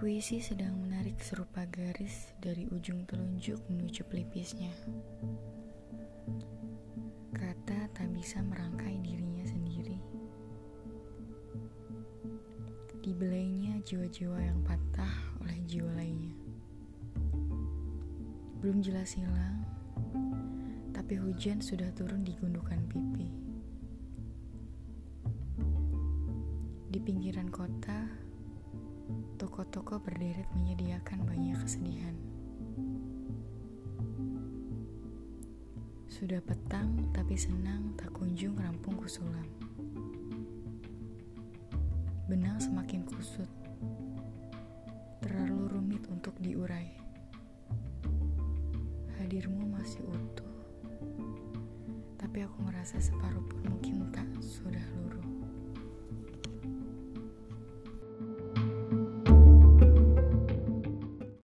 Puisi sedang menarik serupa garis dari ujung telunjuk menuju pelipisnya. Kata tak bisa merangkai dirinya sendiri. Dibelainya jiwa-jiwa yang patah oleh jiwa lainnya. Belum jelas hilang, tapi hujan sudah turun di gundukan pipi. Di pinggiran kota, toko-toko berderet menyediakan banyak kesedihan. Sudah petang, tapi senang tak kunjung rampung kusulam. Benang semakin kusut, terlalu rumit untuk diurai. Hadirmu masih utuh, tapi aku merasa separuh pun mungkin